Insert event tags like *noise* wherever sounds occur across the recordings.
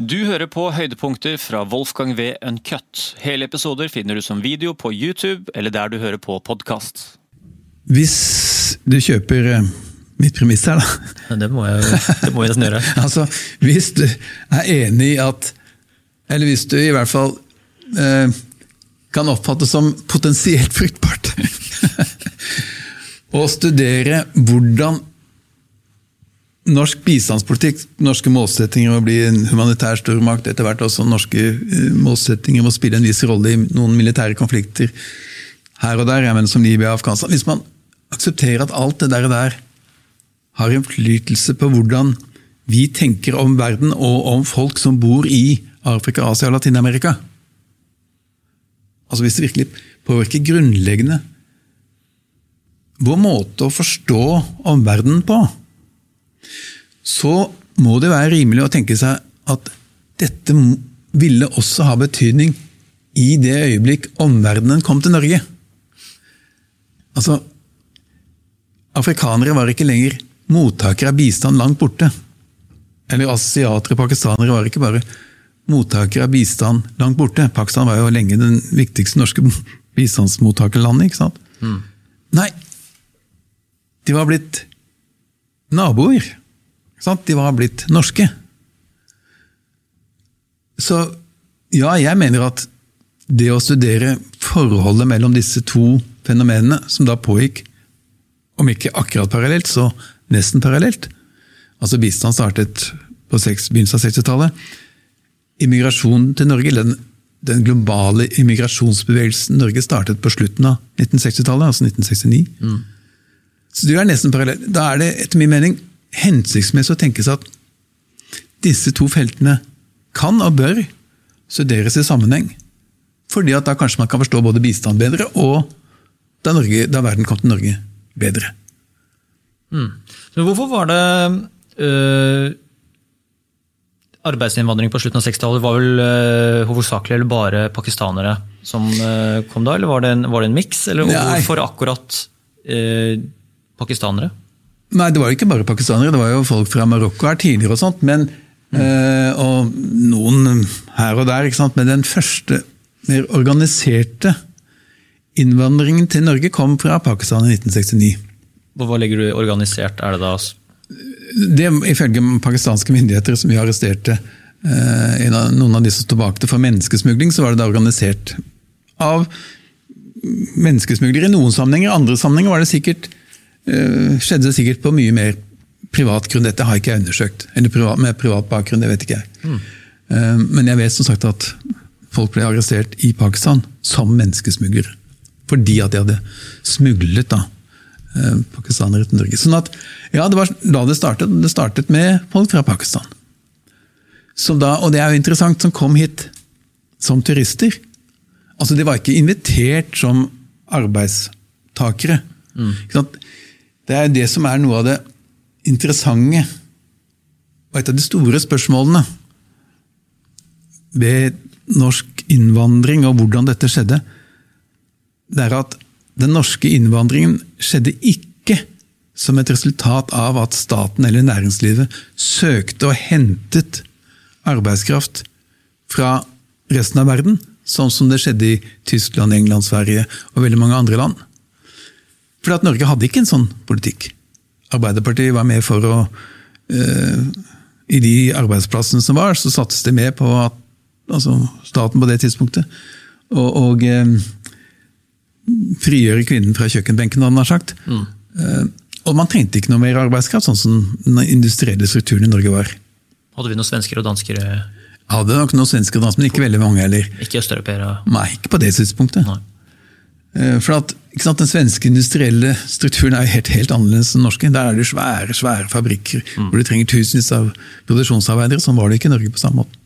Du hører på høydepunkter fra Wolfgang V. Uncut. Hele episoder finner du som video på YouTube eller der du hører på podkast. Hvis du kjøper eh, mitt premiss her, da. Det må jeg, det må jeg nesten gjøre. *laughs* altså, hvis du er enig i at Eller hvis du i hvert fall eh, kan oppfattes som potensielt fruktbart *laughs* å studere hvordan norsk bistandspolitikk, norske målsettinger om å bli en humanitær stormakt, etter hvert også norske eh, målsettinger om å spille en viss rolle i noen militære konflikter her og der, jeg mener som Libya og Afghanistan. Hvis man aksepterer at alt det der, og der har innflytelse på hvordan vi tenker om verden og om folk som bor i Afrika, Asia og Latin-Amerika Altså Hvis det virkelig påvirker grunnleggende vår måte å forstå omverdenen på, så må det være rimelig å tenke seg at dette ville også ha betydning i det øyeblikk omverdenen kom til Norge. Altså, Afrikanere var ikke lenger mottakere av bistand langt borte. Eller asiatere og pakistanere var ikke bare mottakere av bistand langt borte. Pakistan var jo lenge den viktigste norske *laughs* bistandsmottakerlandet. ikke sant? Mm. Nei, de var blitt naboer. De var blitt norske. Så ja, jeg mener at det å studere forholdet mellom disse to fenomenene, som da pågikk, om ikke akkurat parallelt, så nesten parallelt Altså bistand startet på begynnelsen av 60-tallet. Immigrasjonen til Norge, den, den, globale immigrasjonsbevegelsen Norge startet på slutten av 1960-tallet, altså 1969. Mm. Så det er nesten parallelt. Da er det etter min mening hensiktsmessig å tenke seg at disse to feltene kan og bør studeres i sammenheng. Fordi at da kanskje man kan forstå både bistand bedre, og da, Norge, da verden kom til Norge bedre. Mm. Men hvorfor var det øh, Arbeidsinnvandring på slutten av 60-tallet var vel øh, hovedsakelig eller bare pakistanere som øh, kom da, eller var det en, var det en miks? Eller hvorfor akkurat pakistanere? Nei, det var jo ikke bare pakistanere. Det var jo folk fra Marokko her tidligere og sånt. Men, mm. øh, og noen her og der. ikke sant? Men den første mer organiserte innvandringen til Norge kom fra Pakistan i 1969. Hva legger du i organisert? Er det da det, Ifølge pakistanske myndigheter som vi arresterte eh, noen av de som sto bak det for menneskesmugling, så var det da organisert av menneskesmuglere i noen sammenhenger. I andre sammenhenger var det sikkert skjedde det sikkert på mye mer privat grunn. Dette har ikke jeg undersøkt. Eller privat, med privat bakgrunn, det vet ikke jeg. Mm. Men jeg vet som sagt at folk ble arrestert i Pakistan som menneskesmuglere. Fordi at de hadde smuglet da, eh, pakistanere til Norge. Sånn at, ja, Det var da det startet. Det startet med folk fra Pakistan. Da, og det er jo interessant, som kom hit som turister. Altså, De var ikke invitert som arbeidstakere. Mm. Det er det som er noe av det interessante, og et av de store spørsmålene ved norsk innvandring og hvordan dette skjedde. Det er at den norske innvandringen skjedde ikke som et resultat av at staten eller næringslivet søkte og hentet arbeidskraft fra resten av verden, sånn som det skjedde i Tyskland, England, Sverige og veldig mange andre land. For at Norge hadde ikke en sånn politikk. Arbeiderpartiet var med for å uh, I de arbeidsplassene som var, så sattes det med på at altså staten på det tidspunktet. Og, og uh, frigjøre kvinnen fra kjøkkenbenken, hadde han sagt. Mm. Uh, og man trengte ikke noe mer arbeidskraft, sånn som den industrielle strukturen i Norge var. Hadde vi noen svensker og dansker? Hadde nok noen svensker og dansker, men ikke veldig mange heller. Ikke østeuropeere? Nei, ikke på det tidspunktet. Nei. Eh, for at, Den svenske industrielle strukturen er helt, helt annerledes enn den norske. Der er det svære svære fabrikker mm. hvor du trenger tusenvis av produksjonsarbeidere. Sånn var det ikke i Norge på samme måte.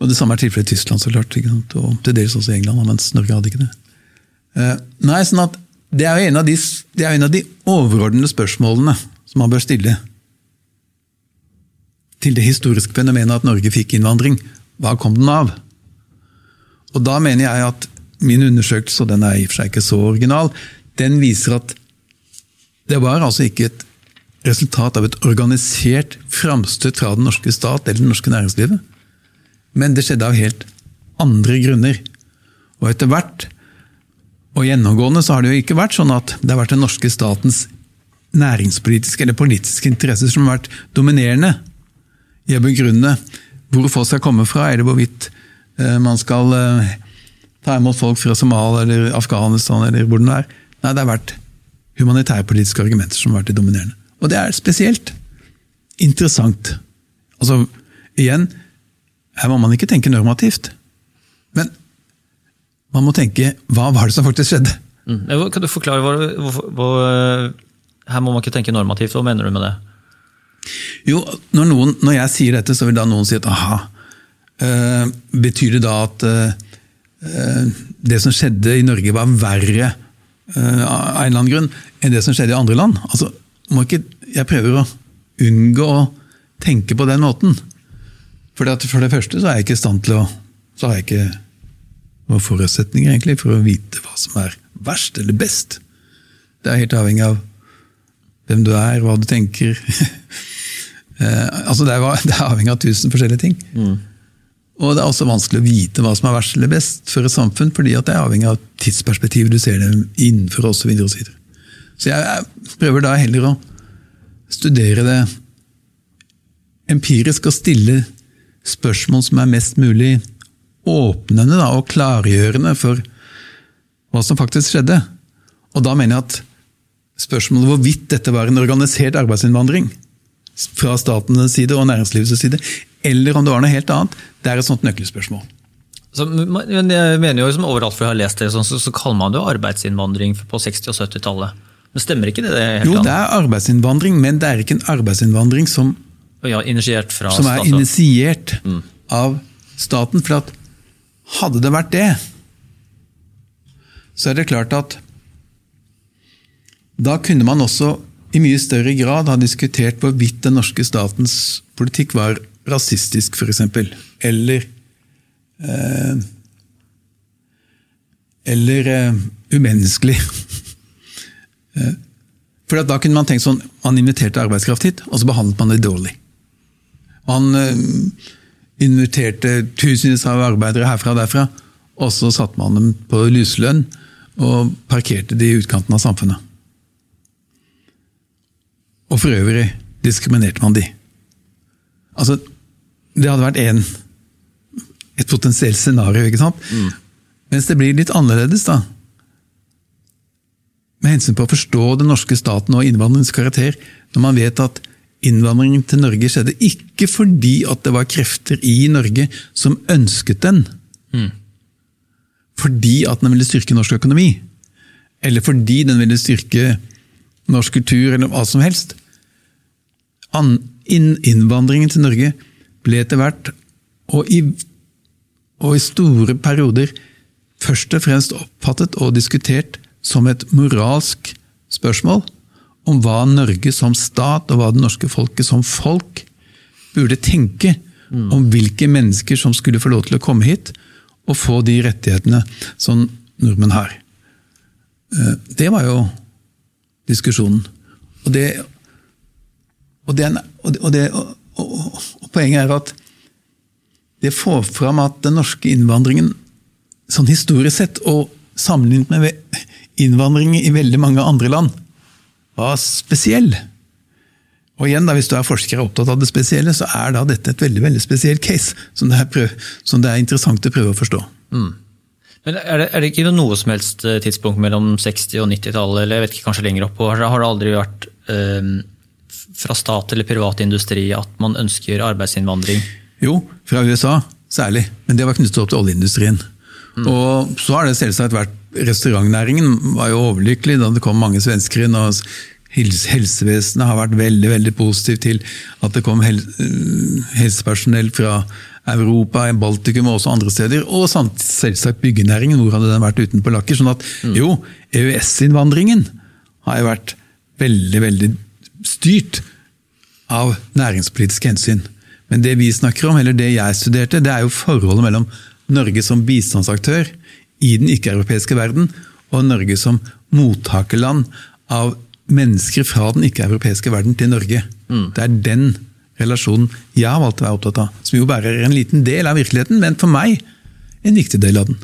Og Det samme er tilfellet i Tyskland, så klart, og til dels også i England, mens Norge hadde ikke det. Uh, nei, sånn at Det er jo en av de, det en av de overordnede spørsmålene som man bør stille til det historiske fenomenet at Norge fikk innvandring. Hva kom den av? Og Da mener jeg at min undersøkelse, og den er i og for seg ikke så original, den viser at det var altså ikke et resultat av et organisert framstøt fra den norske stat eller det norske næringslivet. Men det skjedde av helt andre grunner. Og etter hvert, og gjennomgående, så har det jo ikke vært sånn at det har vært den norske statens næringspolitiske eller politiske interesser som har vært dominerende i å begrunne hvor folk skal komme fra, eller hvorvidt eh, man skal eh, ta imot folk fra Somalia eller Afghanistan eller hvor det er. Nei, det har vært humanitærpolitiske argumenter som har vært det dominerende. Og det er spesielt interessant. Altså, igjen, her må man ikke tenke normativt. Men man må tenke hva var det som faktisk skjedde? Mm. Kan du forklare hva, hva, hva, Her må man ikke tenke normativt. Hva mener du med det? Jo, når, noen, når jeg sier dette, så vil da noen si at aha. Uh, betyr det da at uh, det som skjedde i Norge var verre uh, av en eller annen grunn enn det som skjedde i andre land? Altså, ikke, jeg prøver å unngå å tenke på den måten. For, for det første så er jeg ikke i stand til å Så har jeg ikke noen forutsetninger egentlig for å vite hva som er verst eller best. Det er helt avhengig av hvem du er, hva du tenker. *laughs* eh, altså det er, *laughs* det er, avhengig av tusen forskjellige ting. Mm. Og det er også vanskelig å vite hva som er verst eller best for et samfunn, fordi det er avhengig av tidsperspektivet du ser det innenfor osv. Så, og så, så jeg, prøver da heller å studere det empirisk og stille spørsmål som er mest mulig åpnende da, og klargjørende for hva som faktisk skjedde. Og da mener jeg at spørsmålet hvorvidt dette var en organisert arbeidsinnvandring fra statens side og næringslivets side, eller om det var noe helt annet, det er et sånt nøkkelspørsmål. Så, men jeg mener jo som Overalt hvor jeg har lest det, så, så kaller man det jo arbeidsinnvandring på 60- og 70-tallet. Men stemmer ikke det? det helt jo, det er arbeidsinnvandring, men det er ikke en arbeidsinnvandring som, ja, initiert som er initiert mm. av staten. For at hadde det vært det, så er det klart at da kunne man også i mye større grad ha diskutert hvorvidt den norske statens politikk var rasistisk, f.eks. Eller eh, Eller eh, umenneskelig. *laughs* eh, for da kunne man tenkt sånn Man inviterte arbeidskraft hit, og så behandlet man det dårlig. Man eh, inviterte tusenvis av arbeidere herfra og derfra, og så satte man dem på lyslønn og parkerte de i utkanten av samfunnet. Og for øvrig diskriminerte man de. Altså, det hadde vært en, et potensielt scenario, ikke sant? Mm. Mens det blir litt annerledes, da. Med hensyn på å forstå den norske staten og innvandringens karakter, når man vet at innvandringen til Norge skjedde ikke fordi at det var krefter i Norge som ønsket den. Mm. Fordi at den ville styrke norsk økonomi. Eller fordi den ville styrke norsk kultur, eller hva som helst. Innvandringen til Norge ble etter hvert, og i, og i store perioder, først og fremst oppfattet og diskutert som et moralsk spørsmål om hva Norge som stat og hva det norske folket som folk burde tenke mm. om hvilke mennesker som skulle få lov til å komme hit og få de rettighetene som nordmenn har. Eh, det var jo diskusjonen. Og det, og, det, og, det, og poenget er at det får fram at den norske innvandringen, sånn historisk sett, og sammenlignet med innvandring i veldig mange andre land, var spesiell. Og igjen, da, Hvis du er forsker og opptatt av det spesielle, så er da dette et veldig veldig spesiell case som det er, prøv, som det er interessant å prøve å forstå. Mm. Men er det, er det, ikke noe som helst eh, tidspunkt mellom 60- og 90-tallet, eller jeg vet ikke, kanskje lenger oppå, har det aldri vært um, fra stat eller privat industri at man ønsker arbeidsinnvandring? Jo, fra USA særlig, men det var knyttet opp til oljeindustrien. Mm. Og så har det selvsagt vært Restaurantnæringen var jo overlykkelig da det kom mange svensker inn. og Helsevesenet har vært veldig veldig positivt til at det kom hel helsepersonell fra Europa, Baltikum og også andre steder. Og selvsagt byggenæringen, hvor hadde den vært utenpå lakker. sånn at mm. jo, EØS-innvandringen har jo vært veldig, veldig styrt av næringspolitiske hensyn. Men det vi snakker om, eller det jeg studerte, det er jo forholdet mellom Norge som bistandsaktør i den ikke-europeiske verden, og Norge som mottakerland av mennesker fra den ikke-europeiske verden til Norge. Det er den relasjonen jeg har valgt å være opptatt av. Som jo bare er en liten del av virkeligheten, men for meg en viktig del av den.